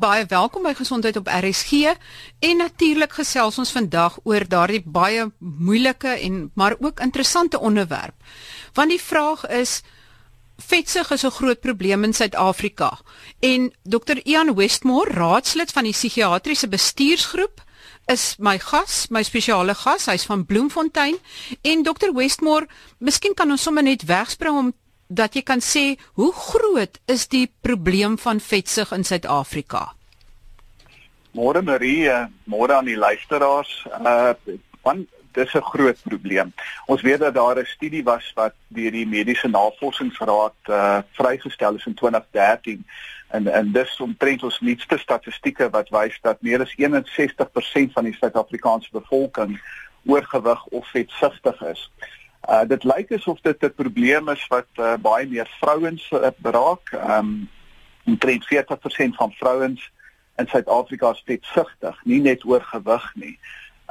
Baie welkom by Gesondheid op RSG en natuurlik gesels ons vandag oor daardie baie moeilike en maar ook interessante onderwerp. Want die vraag is vetsug is 'n groot probleem in Suid-Afrika en Dr. Ian Westmore, raadslid van die psigiatriese bestuursgroep is my gas, my spesiale gas, hy's van Bloemfontein en Dr. Westmore, miskien kan ons sommer net wegspring om dat jy kan sê hoe groot is die probleem van vetsug in Suid-Afrika? Môre Marie, eh, môre aan die luisteraars. Uh want dis 'n groot probleem. Ons weet dat daar 'n studie was wat deur die Mediese Navorsingsraad uh vrygestel is in 2013 en en dis omtrent ons nuutste statistieke wat wys dat meer as 61% van die Suid-Afrikaanse bevolking oorgewig of vetsugtig is. Uh dit lyk asof dit 'n probleem is wat uh, baie meer vrouens uh, beraak. Um omtrent 40% van vrouens in Suid-Afrika is vetsugtig, nie net oorgewig nie.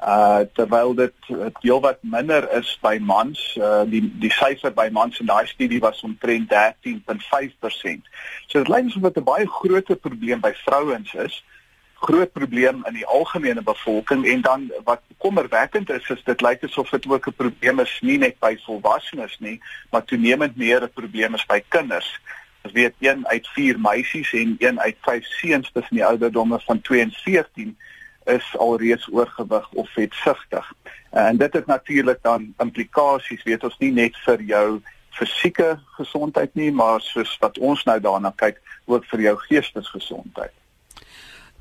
Uh terwyl dit heelwat minder is by mans, uh die die syfer by mans in daai studie was omtrent 13.5%. So dit lyk asof dit 'n baie groter probleem by vrouens is groot probleem in die algemene bevolking en dan wat kommerwekkend is is dit lyk asof dit ook 'n probleem is nie net by volwassenes nie, maar toenemend meer 'n probleem is by kinders. Ons weet een uit 4 meisies en een uit 5 seuns tussen die ouderdomme van 2 en 14 is alreeds oorgewig of vetsugtig. En dit het natuurlik dan implikasies, weet ons nie net vir jou fisieke gesondheid nie, maar soos wat ons nou daarna kyk, ook vir jou geestesgesondheid.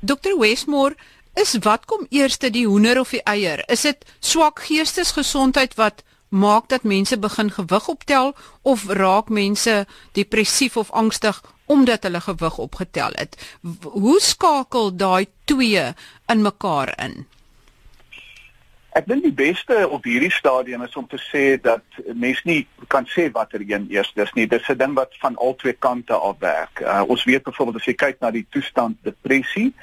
Dr Westmore, is wat kom eers die hoender of die eier? Is dit swak geestesgesondheid wat maak dat mense begin gewig optel of raak mense depressief of angstig omdat hulle gewig opgetel het? Hoe skakel daai twee in mekaar in? Ek dink die beste op hierdie stadium is om te sê dat mense nie kan sê watter een eers is nie. Dis 'n ding wat van al twee kante af werk. Uh, ons weet byvoorbeeld as jy kyk na die toestand depressie,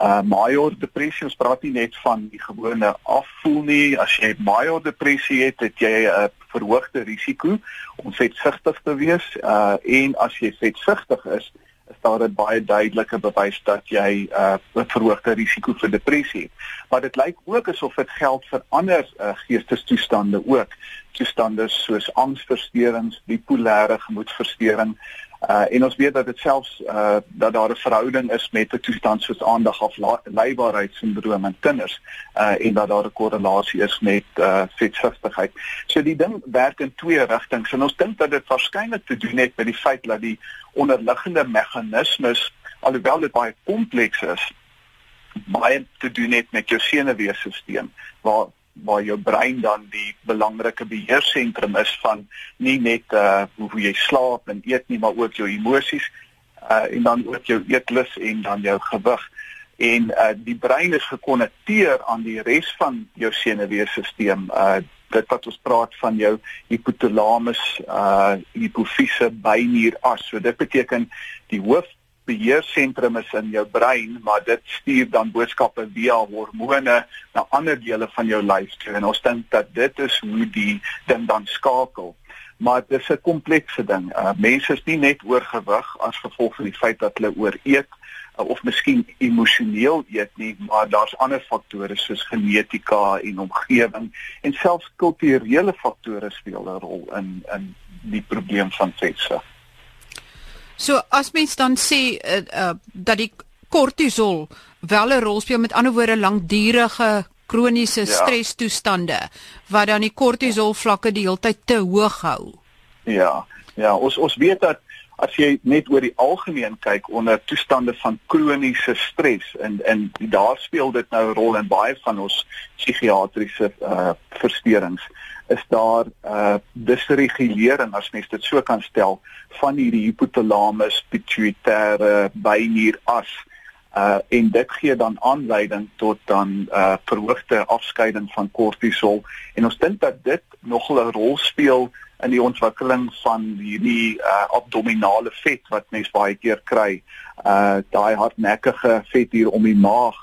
uh major depressie ons praat nie net van die gewone afvoel nie as jy major depressie het het jy 'n uh, verhoogde risiko om vetsugtig te wees uh en as jy vetsugtig is is daar 'n baie duidelike bewys dat jy uh 'n verhoogde risiko vir depressie het. Maar dit lyk ook asof dit geld vir ander uh, geestestoestande ook. Toestande soos angsversteurings bipolêre gemoedversteuring Uh en ons weet dat dit selfs uh dat daar 'n verhouding is met 'n toestand soos aandag of leibaarheidssindroom in kinders uh en dat daar 'n korrelasie is met uh vetsugtigheid. So die ding werk in twee rigtings en ons dink dat dit waarskynlik te doen het met die feit dat die onderliggende meganismes alhoewel dit baie kompleks is baie te doen het met jou senuweestelsel waar waar jou brein dan die belangrike beheersentrum is van nie net uh hoe jy slaap en eet nie maar ook jou emosies uh en dan ook jou eetlus en dan jou gewig. En uh die brein is gekonnekteer aan die res van jou senuweestelsel uh dit wat ons praat van jou hypothalamus uh hipofise bynier as. So dit beteken die hoof beheersentrum is in jou brein, maar dit stuur dan boodskappe via hormone na ander dele van jou lyf toe en ons dink dat dit is hoe die ding dan skakel. Maar dit is 'n komplekse ding. Uh, mense is nie net oorgewig as gevolg van die feit dat hulle ooreet uh, of miskien emosioneel eet nie, maar daar's ander faktore soos genetika en omgewing en selfs kulturele faktore speel 'n rol in in die probleem van vetsug. So as mens dan sê uh, uh, dat die kortisol wel 'n rol speel met ander woorde langdurige kroniese ja. stresstoestande wat dan die kortisol vlakke die hele tyd te hoog hou. Ja. Ja, ons ons weet dat as jy net oor die algemeen kyk onder toestande van kroniese stres en en daar speel dit nou 'n rol in baie van ons psigiatriese uh, versteurings is daar uh disregulering as mens dit so kan stel van hierdie hypothalamus pituitêre bynier as uh en dit gee dan aanleiding tot dan uh verhoogde afskeiding van kortisol en ons dink dat dit nog 'n rol speel in die ontwikkeling van hierdie uh abdominale vet wat mens baie keer kry. Uh daai hardnekkige vet hier om die maag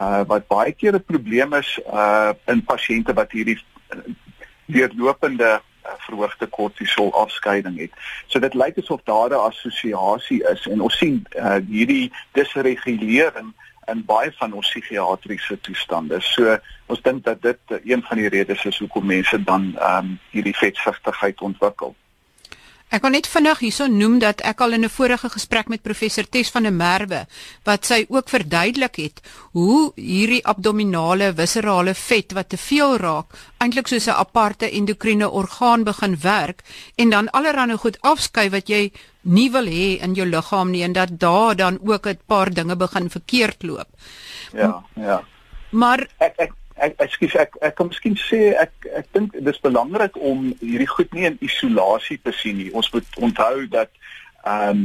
uh wat baie keer 'n probleem is uh in pasiënte wat hierdie deurlopende uh, verhoogde kortisol afskeiding het. So dit lyk asof daar 'n assosiasie is en ons sien uh, hierdie disregulering in baie van ons psigiatriese toestande. So ons dink dat dit een van die redes is hoekom mense dan ehm um, hierdie vetsugtigheid ontwikkel. Ek kan net vinnig hierso noem dat ek al in 'n vorige gesprek met professor Tes van der Merwe wat sy ook verduidelik het hoe hierdie abdominale viscerale vet wat te veel raak eintlik soos 'n aparte endokriene orgaan begin werk en dan allerlei goed afskei wat jy nie wil hê in jou liggaam nie en dat daar dan ook 'n paar dinge begin verkeerd loop. Ja, ja. Maar ek ek ek ekskuus ek ek kan miskien sê ek ek dink dis belangrik om hierdie goed nie in isolasie te sien nie. Ons moet onthou dat ehm um,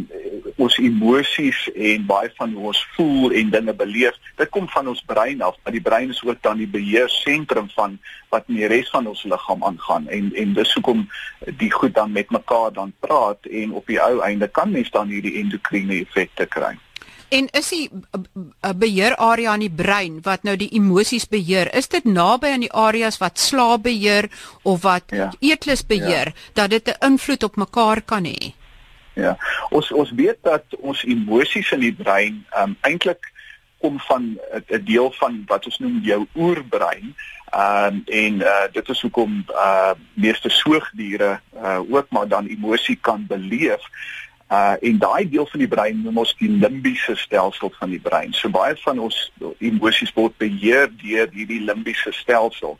ons emosies en baie van hoe ons voel en dinge beleef, dit kom van ons brein af, maar die brein is ook dan die beheersentrum van wat in die res van ons liggaam aangaan en en dis hoekom die goed dan met mekaar dan praat en op die ou einde kan mens dan hierdie endokriene effekte kry. En is die beheerarea in die brein wat nou die emosies beheer, is dit naby aan die areas wat slaap beheer of wat ja. eetlus beheer ja. dat dit 'n invloed op mekaar kan hê? Ja. Ons ons weet dat ons emosies in die brein um, eintlik kom van 'n deel van wat ons noem jou oerbrein. Ehm um, en uh, dit is hoekom uh meeste soogdiere uh ook maar dan emosie kan beleef. Uh en daai deel van die brein noem ons die limbiese stelsel van die brein. So baie van ons emosies word beheer deur hierdie limbiese stelsel.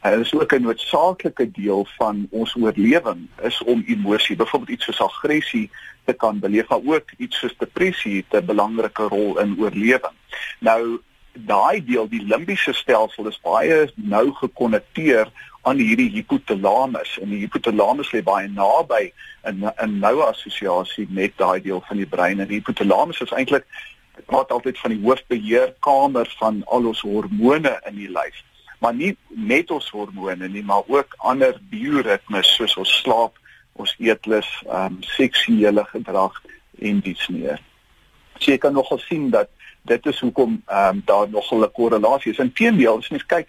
Uh, dit is ook 'n noodsaaklike deel van ons oorlewing is om emosie, byvoorbeeld iets soos aggressie te kan beleef, maar ook iets soos depressie het 'n belangrike rol in oorlewing. Nou daai deel, die limbiese stelsel is baie nou gekonnekteer aan hierdie hipotalamus en die hipotalamus lê baie naby 'n 'n noue assosiasie met daai deel van die brein. En die hipotalamus is eintlik ek praat altyd van die hoofbeheerkamer van al ons hormone in die lyf. Maar nie net ons hormone nie maar ook ander bioritmes soos ons slaap ons eetlus ehm um, seksuele gedrag en dies meer. So jy kan nogal sien dat dit is hoekom ehm um, daar nogal 'n korrelasie is inteendeel as mens kyk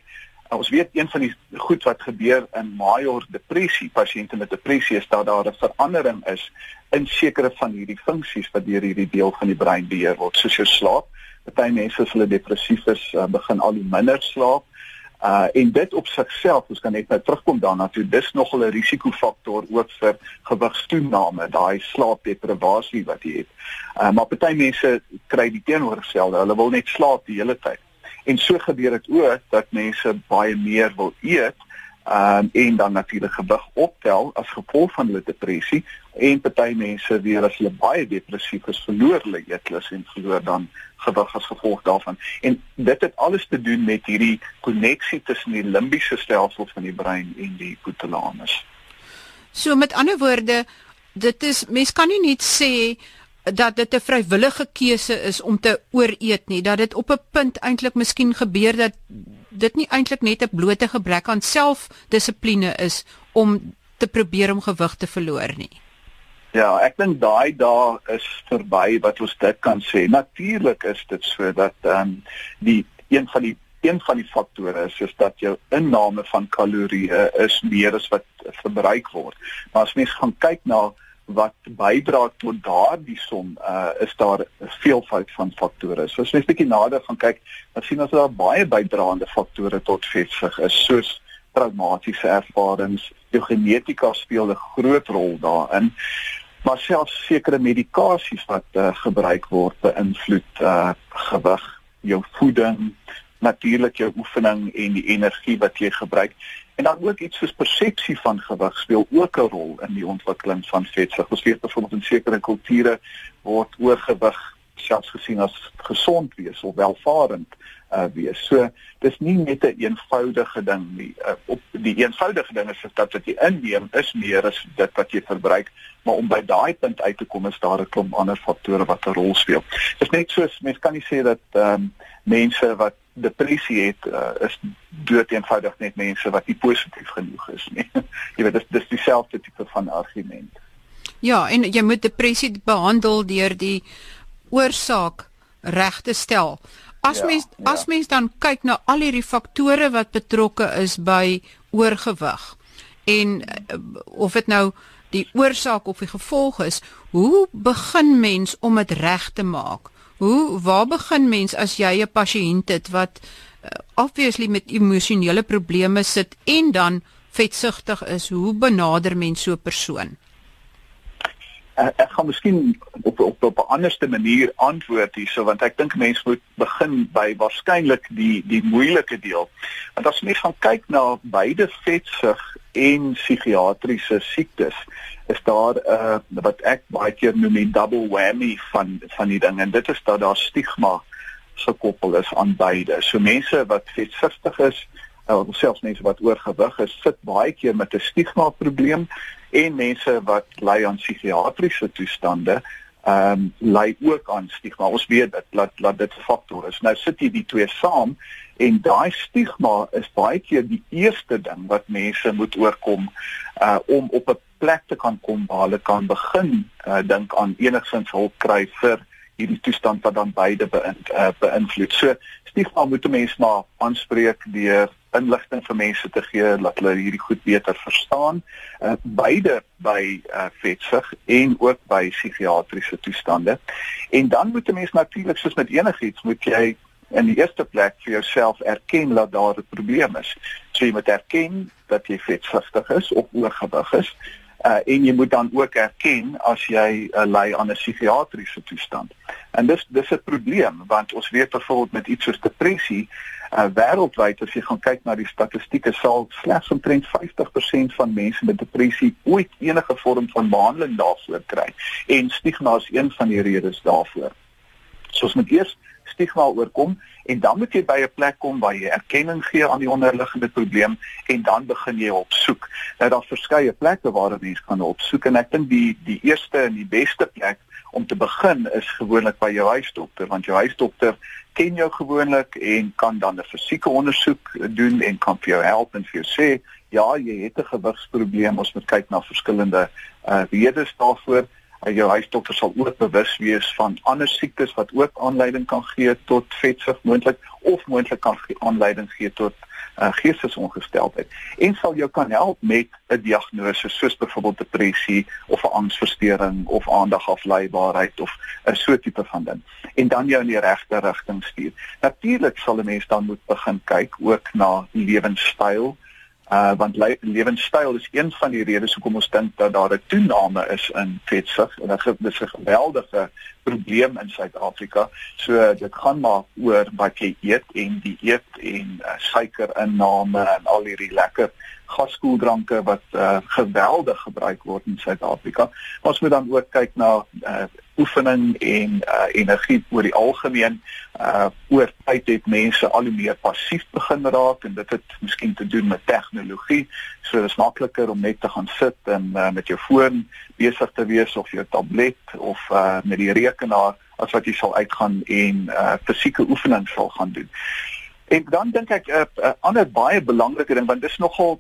ons weet een van die goed wat gebeur in major depressie, pasiënte met depressie is dat daar 'n verandering is in sekere van hierdie funksies wat deur hierdie deel van die brein beheer word, soos jou slaap. Party mense as hulle depressief is, uh, begin al die minder slaap. Uh en dit op sigself, ons kan net nou terugkom daarna toe, dis nogal 'n risikofaktor ook vir gewigstoename, daai slaapdeprivasie wat jy het. Uh maar party mense kry die teenoorgestelde, hulle wil net slaap die hele tyd. En so gebeur dit ook dat mense baie meer wil eet um, en dan natuurlik gewig optel as gevolg van hulle depressie en party mense weer as hulle baie depressief is verloor hulle eetlus en verloor dan gewig as gevolg daarvan. En dit het alles te doen met hierdie koneksie tussen die limbiese stelsel van die brein en die hypothalamus. So met ander woorde, dit is mens kan nie net sê dat dit 'n vrywillige keuse is om te ooreet nie dat dit op 'n punt eintlik miskien gebeur dat dit nie eintlik net 'n blote gebrek aan selfdissipline is om te probeer om gewig te verloor nie. Ja, ek dink daai dae is verby wat ons dit kan sê. Natuurlik is dit so dat ehm um, die een van die een van die faktore is is dat jou inname van kalorieë is meer as wat verbruik word. Maar as mens gaan kyk na wat bydra tot daardie som uh, is daar 'n veelvoud van faktore. So as jy 'n bietjie nader gaan kyk, dan sien ons daar baie bydraende faktore tot vetsig is, soos traumatiese ervarings, jou genetika speel 'n groot rol daarin. Maar selfs sekere medikasies wat uh, gebruik word beïnvloed uh, gewig, jou voeding, natuurlik jou oefening en die energie wat jy gebruik. En dan ook iets soos persepsie van gewig speel ook 'n rol in die ontwikkeling van vetsug. Ons weet byvoorbeeld in sekere kulture word oorgewig selfs gesien as gesond wees of welvarend uh, wees. So dis nie net 'n een eenvoudige ding nie. Uh, op die eenvoudige ding is dat wat jy inneem is meer as dit wat jy verbruik, maar om by daai punt uit te kom is daar 'n klomp ander faktore wat 'n rol speel. Dis net soos mense kan nie sê dat ehm um, mense wat depressie het uh, is dood eenvoudig net mense wat nie positief genoeg is nie. jy weet dis dis dieselfde tipe van argument. Ja, en jy moet depressie behandel deur die oorsaak reg te stel. As ja, mens ja. as mens dan kyk na al hierdie faktore wat betrokke is by oorgewig en uh, of dit nou die oorsaak of die gevolg is, hoe begin mens om dit reg te maak? Hoe waar begin mens as jy 'n pasiënt het wat uh, obviously met emosionele probleme sit en dan vetsugtig is? Hoe benader mens so 'n persoon? Ek, ek gaan miskien op op op 'n anderste manier antwoord hierso want ek dink mense moet begin by waarskynlik die die moeilike deel. Want as mens gaan kyk na beide vetsug en psigiatriese siektes, is daar 'n uh, wat ek baie keer noem 'n double whammy van van die ding en dit is dat daar stigma gekoppel is aan beide. So mense wat vetsugtig is, of selfs mense wat oorgewig is, sit baie keer met 'n stigma probleem en mense wat ly aan psigiatriese toestande ehm um, ly ook aan stigma. Ons weet dat dat dat dit 'n faktor is. Nou sit jy die twee saam en daai stigma is baie keer die eerste ding wat mense moet oorkom uh om op 'n plek te kan kom waar hulle kan begin uh dink aan enigsins hulp kry vir hierdie toestand wat dan beide beïn, uh, beïnvloed. So stigma moet mense maar aanspreek deur inligting vir mense te gee dat hulle hierdie goed beter verstaan. Uh, beide by uh, vetsig en ook by psigiatriese toestande. En dan moet 'n mens natuurlik soos met enigiets moet jy in die eerste plek vir jouself erken dat daar 'n probleem is. So jy moet erken dat jy vetsugtig is of oorgewig is. Uh, en jy moet dan ook erken as jy uh, ly aan 'n psigiatriese toestand. En dis dis 'n probleem want ons weet byvoorbeeld met iets soos depressie uh, wêreldwyd as jy gaan kyk na die statistieke sal slegs omtrent 50% van mense met depressie ooit enige vorm van behandeling daarvoor kry en stigma is een van die redes daarvoor. So ons moet eers stigma oorkom en dan moet jy by 'n plek kom waar jy erkenning gee aan die onderliggende probleem en dan begin jy opsoek. Nou daar's verskeie plekke waar 'n mens kan opsoek en ek dink die die eerste en die beste plek om te begin is gewoonlik by jou huisdokter want jou huisdokter ken jou gewoonlik en kan dan 'n fisieke ondersoek doen en kan vir jou help en vir jou sê ja, jy het 'n gewigsprobleem, ons moet kyk na verskillende uh redes daarvoor. Uh, jou huisdokter sal ook bewus wees van ander siektes wat ook aanleiding kan gee tot vetsug moontlik of moontlik kan aanleiding gee tot uh, geestesongesteldheid en sal jou kan help met 'n diagnose soos byvoorbeeld depressie of 'n angsversteuring of aandagafleibaarheid of 'n so tipe van ding en dan jou in die regte rigting stuur. Natuurlik sal 'n mens dan moet begin kyk ook na lewenstyl uh want le lewenstyl is een van die redes hoekom ons dink dat daar 'n toename is in vetsug en dit is 'n geweldige probleem in Suid-Afrika. So dit gaan maar oor wat jy eet en die eet en uh, suikerinname en al hierdie lekker gaskoeldranke wat uh, geweldig gebruik word in Suid-Afrika. Ons moet dan ook kyk na uh, oefening en uh, energie oor die algemeen. Uh oor tyd het mense al hoe meer passief begin raak en dit het miskien te doen met tegnologie. So dit is makliker om net te gaan sit en uh, met jou foon besig te wees of jou tablet of uh, met die rekenaar as wat jy sal uitgaan en uh, fisieke oefening sal gaan doen. En dan dink ek 'n uh, uh, ander baie belangrike ding want dis nogal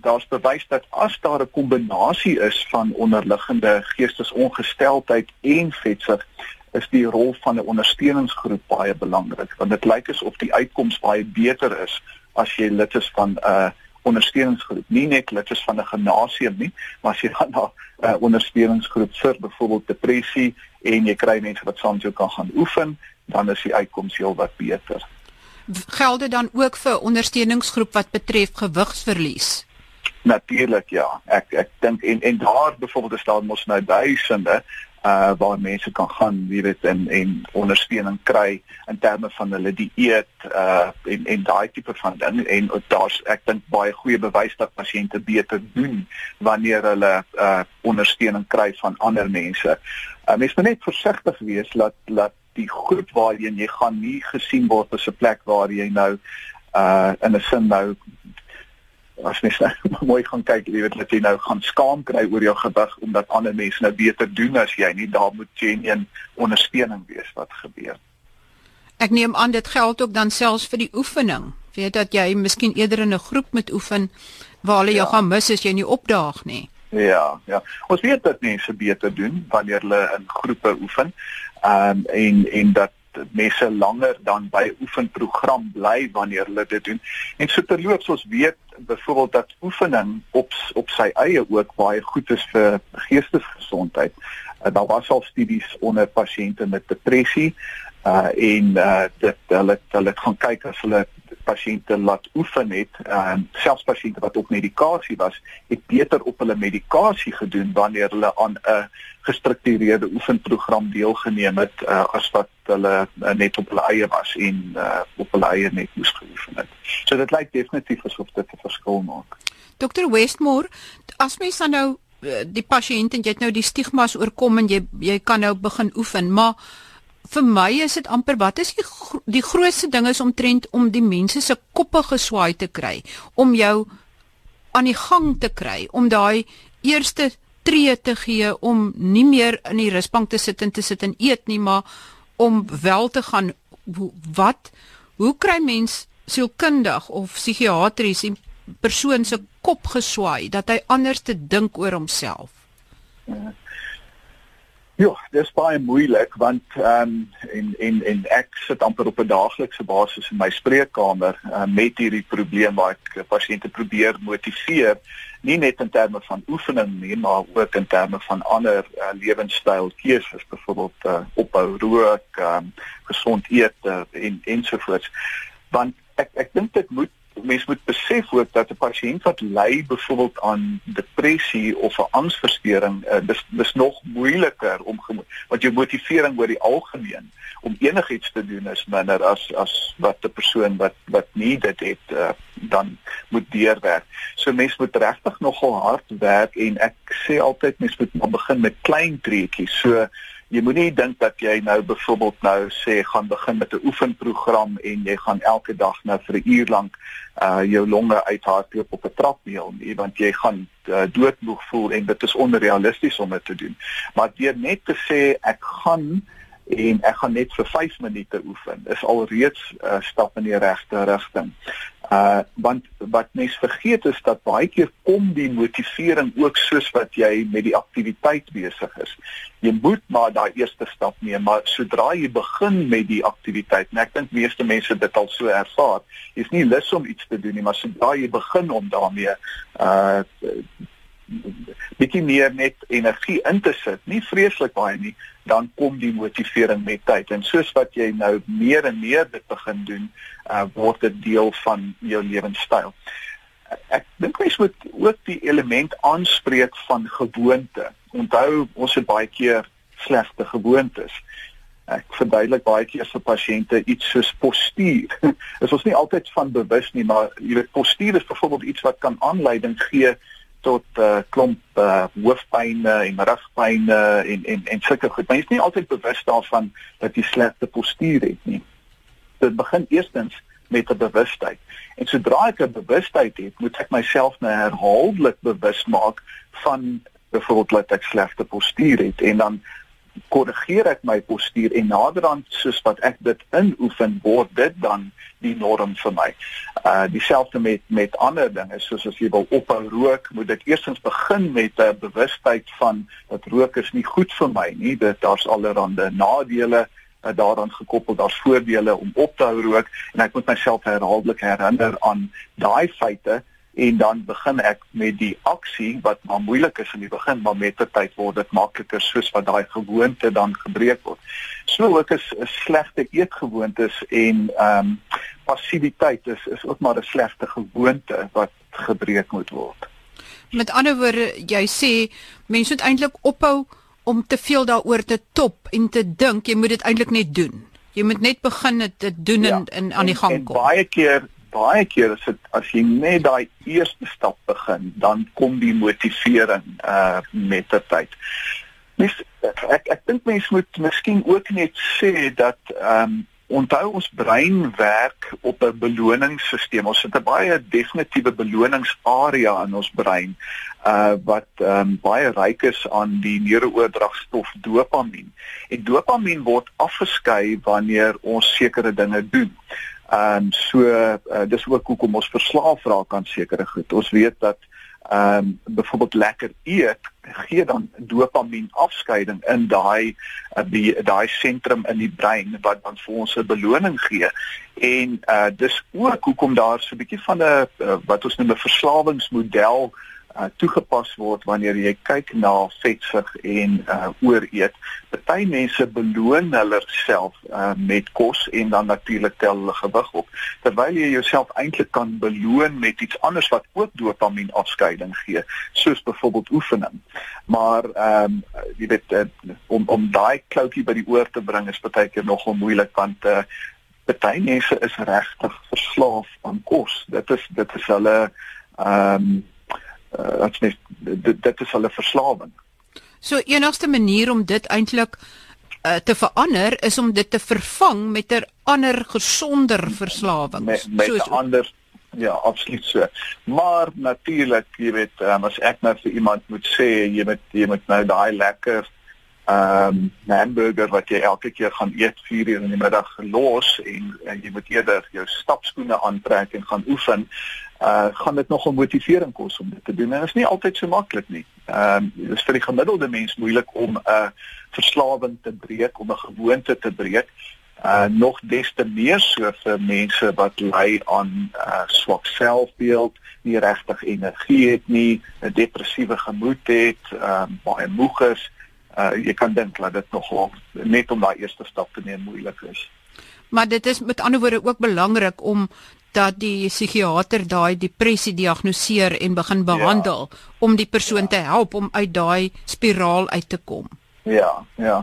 daar's bewys dat as daar 'n kombinasie is van onderliggende geestesongesteldheid en vetsug is die rol van 'n ondersteuningsgroep baie belangrik want dit lyk asof die uitkoms baie beter is as jy lid is van 'n uh, ondersteuningsgroep nie net lid is van 'n gimnasium nie maar as jy dan na 'n uh, ondersteuningsgroep vir byvoorbeeld depressie en jy kry mense wat saam met jou kan gaan oefen dan is die uitkoms heelwat beter gelde dan ook vir ondersteuningsgroep wat betref gewigsverlies? Natuurlik ja. Ek ek dink en en daar byvoorbeeld is daar mos nou duisende uh waar mense kan gaan, weet en en ondersteuning kry in terme van hulle dieet uh en en daai tipe van ding en daar's ek dink baie goeie bewys dat pasiënte beter doen wanneer hulle uh ondersteuning kry van ander mense. Uh mense moet net versigtig wees dat dat die groep waarheen jy gaan nie gesien word as 'n plek waar jy nou uh in 'n sin nou as mens nou mooi gaan kyk, jy weet dat jy nou gaan skaam kry oor jou gewig omdat ander mense nou beter doen as jy nie. Daar moet genuen ondersteuning wees wat gebeur. Ek neem aan dit geld ook dan selfs vir die oefening. Weet dat jy miskien eerder in 'n groep moet oefen waar hulle jou ja. gaan mis as jy nie opdaag nie. Ja, ja. Ons weet dat mense beter doen wanneer hulle in groepe oefen. Ehm um, en en dat mense langer dan by oefenprogram bly wanneer hulle dit doen. En so terloops ons weet byvoorbeeld dat oefening op op sy eie ook baie goed is vir geestesgesondheid. Uh, daar was al studies onder pasiënte met depressie uh en uh dit hulle hulle gaan kyk as hulle pasiënte laat oefen het, ehm uh, selfs pasiënte wat op medikasie was, het beter op hulle medikasie gedoen wanneer hulle aan 'n gestruktureerde oefenprogram deelgeneem het uh, as wat hulle uh, net op hulle eie was en uh, op hulle eie net moes geoefen het. So dit lyk definitief asof dit 'n verskil maak. Dr Westmore, as mens dan nou die pasiënt en jy het nou die stigmas oorkom en jy jy kan nou begin oefen, maar vir my is dit amper wat is die die grootste ding is omtrent om die mense se koppe geswaai te kry om jou aan die gang te kry om daai eerste tree te gee om nie meer in die rusbank te sit en te sit en eet nie maar om wel te gaan wat hoe kry mens sielkundig of psigiatries die persoon se kop geswaai dat hy anders te dink oor homself ja. Ja, dit is baie moeilik want ehm um, en en en ek sit amper op 'n daaglikse basis in my spreekkamer uh, met hierdie probleem waar ek pasiënte probeer motiveer nie net in terme van oefening nie, maar ook in terme van ander uh, lewenstyl keuses, byvoorbeeld uh, ophou rook, um, gesond eet uh, en ensovoorts. Want ek ek dink dit moet mens moet besef ook dat 'n pasiënt wat ly byvoorbeeld aan depressie of 'n angsversteuring, uh, dis dis nog moeiliker om want jou motivering oor die algemeen om enigiets te doen is minder as as wat 'n persoon wat wat nie dit het uh, dan moet deurwerk. So mens moet regtig nogal hard werk en ek sê altyd mens moet maar begin met klein treetjies. So jy moenie dink dat jy nou byvoorbeeld nou sê gaan begin met 'n oefenprogram en jy gaan elke dag nou vir 'n uur lank uh jou longe uithardloop op 'n trapmeel nie want jy gaan uh, doodmoeg voel en dit is onrealisties om dit te doen. Maar deur net te sê ek gaan en ek gaan net vir 5 minute oefen is alreeds 'n uh, stap in die regte rigting. Uh want wat mens vergeet is dat baie keer kom die motivering ook soos wat jy met die aktiwiteit besig is. Jy moet maar daai eerste stap neem, maar sodra jy begin met die aktiwiteit, en ek dink meeste mense dit al so ervaar, is nie lus om iets te doen nie, maar sodra jy begin om daarmee uh bietjie meer net energie in te sit, nie vreeslik baie nie, dan kom die motivering met tyd. En soos wat jy nou meer en meer dit begin doen, uh, word dit deel van jou lewenstyl. Ek dink mens moet ook die element aanspreek van gewoonte. Onthou, ons het baie keer slegte gewoontes. Ek verduidelik baie keer vir pasiënte iets soos postuur. Dit is nie altyd van bewus nie, maar jy weet postuur is byvoorbeeld iets wat kan aanleiding gee tot uh, klomp uh, hoofpynne en rugpynne en en en sulke goed. Jy is nie altyd bewus daarvan dat jy slegte postuur het nie. Dit begin eerstens met 'n bewustheid. En sodra ek 'n bewustheid het, moet ek myself nou herhaaldelik bewus maak van byvoorbeeld dat ek slegte postuur het en dan korrigeer ek my postuur en naderhand soos wat ek dit inoefen word dit dan die norm vir my. Uh dieselfde met met ander dinge soos as jy wil ophou rook, moet ek eerstens begin met 'n bewustheid van dat rook is nie goed vir my nie. Dit daar's allerlei nadele uh, daaraan gekoppel, daar's voordele om op te hou rook en ek moet myself herhaaldelik herinner aan daai feite en dan begin ek met die aksie wat maar moeilik is in die begin maar met tyd word dit makliker soos wat daai gewoonte dan gebreek word. So ook is 'n slegte eetgewoontes en ehm um, passiwiteit is is ook maar 'n slegte gewoonte wat gebreek moet word. Met ander woorde, jy sê mense moet eintlik ophou om te veel daaroor te top en te dink, jy moet dit eintlik net doen. Jy moet net begin dit doen ja, en, en aan die gang kom. En baie keer baie keer as dit as jy net daai eerste stap begin, dan kom die motivering uh met die tyd. Mens ek ek dink mense moet miskien ook net sê dat ehm um, onthou ons brein werk op 'n beloningssisteem. Ons het 'n baie definitiewe beloningsarea in ons brein uh wat ehm um, baie ryk is aan die neurooordragstof dopamien. En dopamien word afgeskei wanneer ons sekere dinge doen. Ehm um, so uh, dis ook hoekom ons verslaaf raak aan sekere goed. Ons weet dat ehm um, byvoorbeeld lekker eet gee dan dopamien afskeiding in daai uh, daai sentrum in die brein wat dan vir ons 'n beloning gee en uh dis ook hoekom daar so 'n bietjie van 'n uh, wat ons noem 'n verslawingsmodel uh, toegepas word wanneer jy kyk na vetsug en uh, ooreet. Party mense beloon hulle self uh, met kos en dan natuurlik tel hulle gewig op. Terwyl jy jouself eintlik kan beloon met iets anders wat ook dopamien afskeiding gee, soos byvoorbeeld oefening. Maar ehm um, jy weet uh, om om daai kloutjie by die oor te bring is baie keer nogal moeilik want uh, party mense is regtig verslaaf aan kos. Dit is dit is hulle ehm um, uh, wat net dit, dit is hulle verslawing. So enigste manier om dit eintlik uh, te verander is om dit te vervang met 'n ander gesonder verslawing. Met, met soos ander ja, absoluut so. Maar natuurlik, jy weet, um, as ek nou vir iemand moet sê jy moet jy moet nou daai lekker ehm um, hamburger wat jy elke keer gaan eet 4 uur in die middag los en, en jy moet eerder jou stapskoene aantrek en gaan oefen uh gaan dit nog 'n motivering kos om dit te doen. En dit is nie altyd so maklik nie. Ehm uh, dit is vir die gemiddelde mens moeilik om 'n uh, verslawing te breek, om 'n gewoonte te breek. Uh nog des te meer so vir mense wat ly aan uh swak selfbeeld, nie regtig energie het nie, 'n depressiewe gemoed het, uh baie moeg is. Uh jy kan dink dat dit nog net om daai eerste stap te neem moeilik is. Maar dit is met ander woorde ook belangrik om dat die psigiater daai depressie diagnoseer en begin behandel ja. om die persoon ja. te help om uit daai spiraal uit te kom. Ja, ja.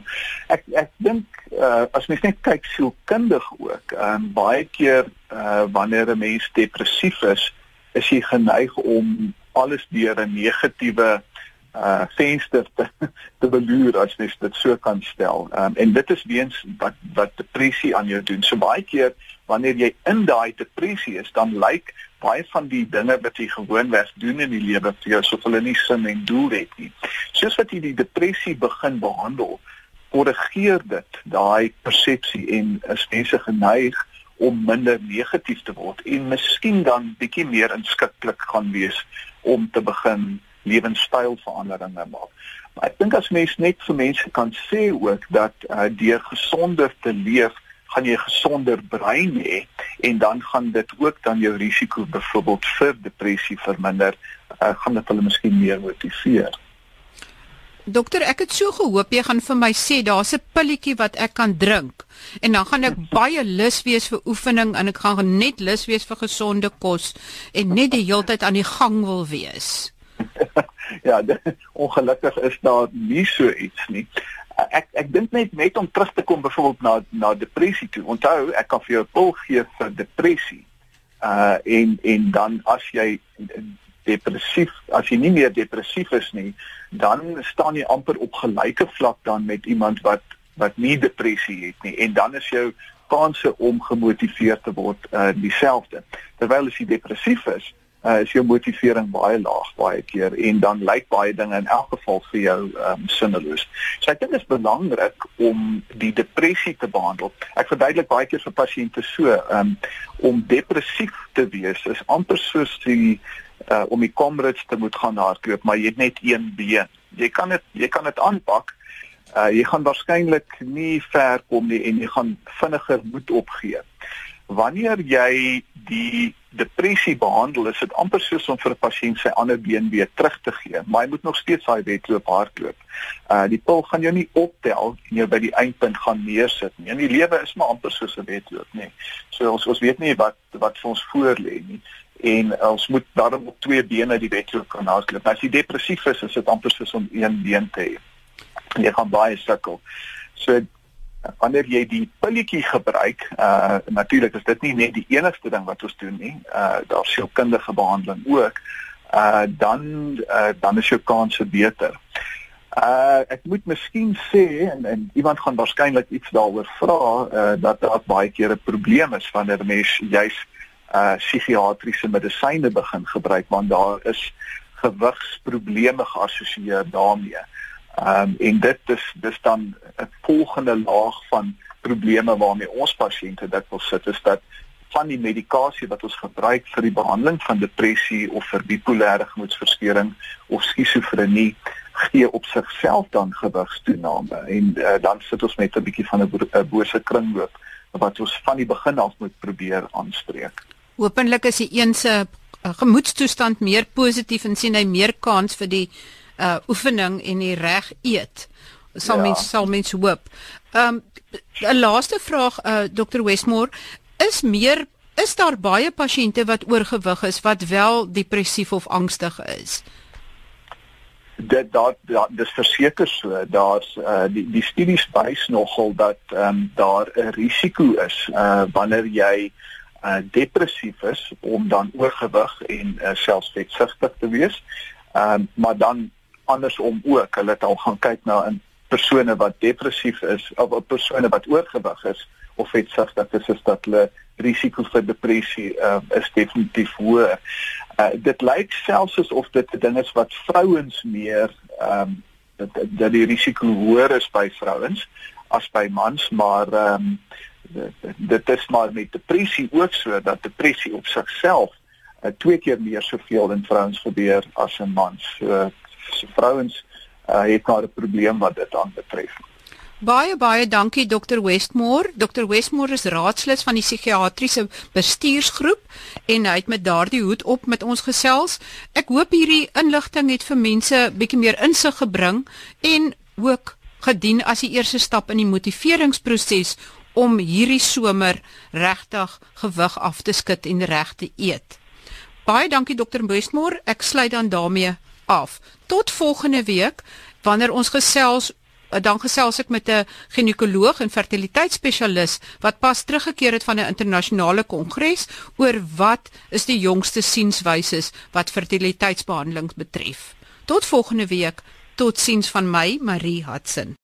Ek ek dink uh, as mens net kyk sielkundig ook, um, baie keer uh, wanneer 'n mens depressief is, is jy geneig om alles deur 'n negatiewe uh venster te te beluur as jy dit so kan stel. Um, en dit is weens wat wat depressie aan jou doen. So baie keer wanneer jy in daai depressie is, dan lyk baie van die dinge wat jy gewoonweg doen in die lewe vir jou soof hulle nie sin en doel het nie. Soos wat jy die depressie begin behandel, korrigeer dit daai persepsie en is mense geneig om minder negatief te word en miskien dan bietjie meer inskikkelik gaan wees om te begin lewenstylveranderinge maak. Maar ek dink as mens net vir mense kan sê ook dat uh, deur gesonder te leef gaan jy 'n gesonder brein hê en dan gaan dit ook dan jou risiko byvoorbeeld vir depressie verminder, uh, gaan dit hulle miskien meer motiveer. Dokter, ek het so gehoop jy gaan vir my sê daar's 'n pilletjie wat ek kan drink en dan gaan ek baie lus wees vir oefening en ek gaan net lus wees vir gesonde kos en net die heeltyd aan die gang wil wees. Ja, ongelukkig is daar nie so iets nie. Ek ek dink net net om terug te kom byvoorbeeld na na depressie toe. Onthou, ek kan vir jou 'n pil gee vir depressie. Uh en en dan as jy depressief, as jy nie meer depressief is nie, dan staan jy amper op gelyke vlak dan met iemand wat wat nie depressie het nie en dan is jou kanse om gemotiveerd te word uh dieselfde. Terwyl as jy depressief is, uh, is jou motivering baie laag baie keer en dan lyk baie dinge in elk geval vir jou um, sinneloos. So ek dink dit is belangrik om die depressie te behandel. Ek verduidelik baie keer vir pasiënte so, um, om depressief te wees is amper soos die uh, om die Comrades te moet gaan hardloop, maar jy het net een been. Jy kan dit jy kan dit aanpak. Uh, jy gaan waarskynlik nie ver kom nie en jy gaan vinniger moed opgee wanneer jy die depressie behandel, is dit amper soos om vir 'n pasiënt sy ander been weer terug te gee, maar hy moet nog steeds daai wedloop hardloop. Uh die pil gaan jou nie optel en jou by die eindpunt gaan neersit nie. In die lewe is maar amper soos 'n wedloop, nê. So ons ons weet nie wat wat vir ons voor lê nie en ons moet daarom op twee bene die wedloop kan hardloop. As jy depressief is, is dit amper soos om een been te hê. Jy gaan baie sukkel. So wanneer jy die pilletjie gebruik, uh natuurlik is dit nie net die enigste ding wat ons doen nie. Uh daar's sielkundige behandeling ook. Uh dan uh dan is jou kanse beter. Uh ek moet miskien sê en en iemand gaan waarskynlik iets daaroor vra uh dat daar baie keer 'n probleem is wanneer mense juis uh psigiatriese medisyne begin gebruik want daar is gewigsprobleme geassosieer daarmee. Ehm um, en dit is dis dan 'n volgende laag van probleme waarmee ons pasiënte dit wil sit is dat van die medikasie wat ons gebruik vir die behandeling van depressie of vir bipolêre gemoedstoornis of skizofrenie gee op sigself dan gewigstoename en uh, dan sit ons met 'n bietjie van 'n bose kringloop wat ons van die begin af moet probeer aanspreek. Hoopelik is die een se uh, gemoedstoestand meer positief en sien hy meer kans vir die uh, oefening en die reg eet. Sal ja. mens sal mens hoop. Ehm um, 'n laaste vraag uh, Dr Westmore is meer is daar baie pasiënte wat oorgewig is wat wel depressief of angstig is? dit daar da, dis verseker so daar's uh, die die studies wys nogal dat um, daar 'n risiko is uh, wanneer jy uh, depressief is om dan oorgewig en uh, selfs vetsugtig te wees. Ehm um, maar dan andersom ook, hulle het al gaan kyk na 'n persone wat depressief is of 'n persone wat oorgewig is of vetsugtig is, is dat hulle risiko vir depressie uh, is definitief hoër. Uh, dit lyk selfs asof dit 'n ding is wat vrouens meer ehm um, dat dat die risiko hoër is by vrouens as by mans, maar ehm um, dit is maar met depressie ook so dat depressie op sigself uh, twee keer meer soveel in vrouens gebeur as in mans. So, so vrouens uh, het maar 'n probleem wat dit aanbetref. Baie baie dankie Dr Westmore. Dr Westmore is raadslid van die psigiatriese bestuursgroep en hy het met daardie hoed op met ons gesels. Ek hoop hierdie inligting het vir mense bietjie meer insig gebring en ook gedien as die eerste stap in die motiveringsproses om hierdie somer regtig gewig af te skud en reg te eet. Baie dankie Dr Westmore. Ek sluit dan daarmee af. Tot volgende week wanneer ons gesels Eh, dan gesels ek met 'n ginekoloog en fertiliteitsspesialis wat pas teruggekeer het van 'n internasionale kongres oor wat is die jongste sienswyse wat fertiliteitsbehandeling betref. Tot volgende week. Totsiens van my, Marie Hudson.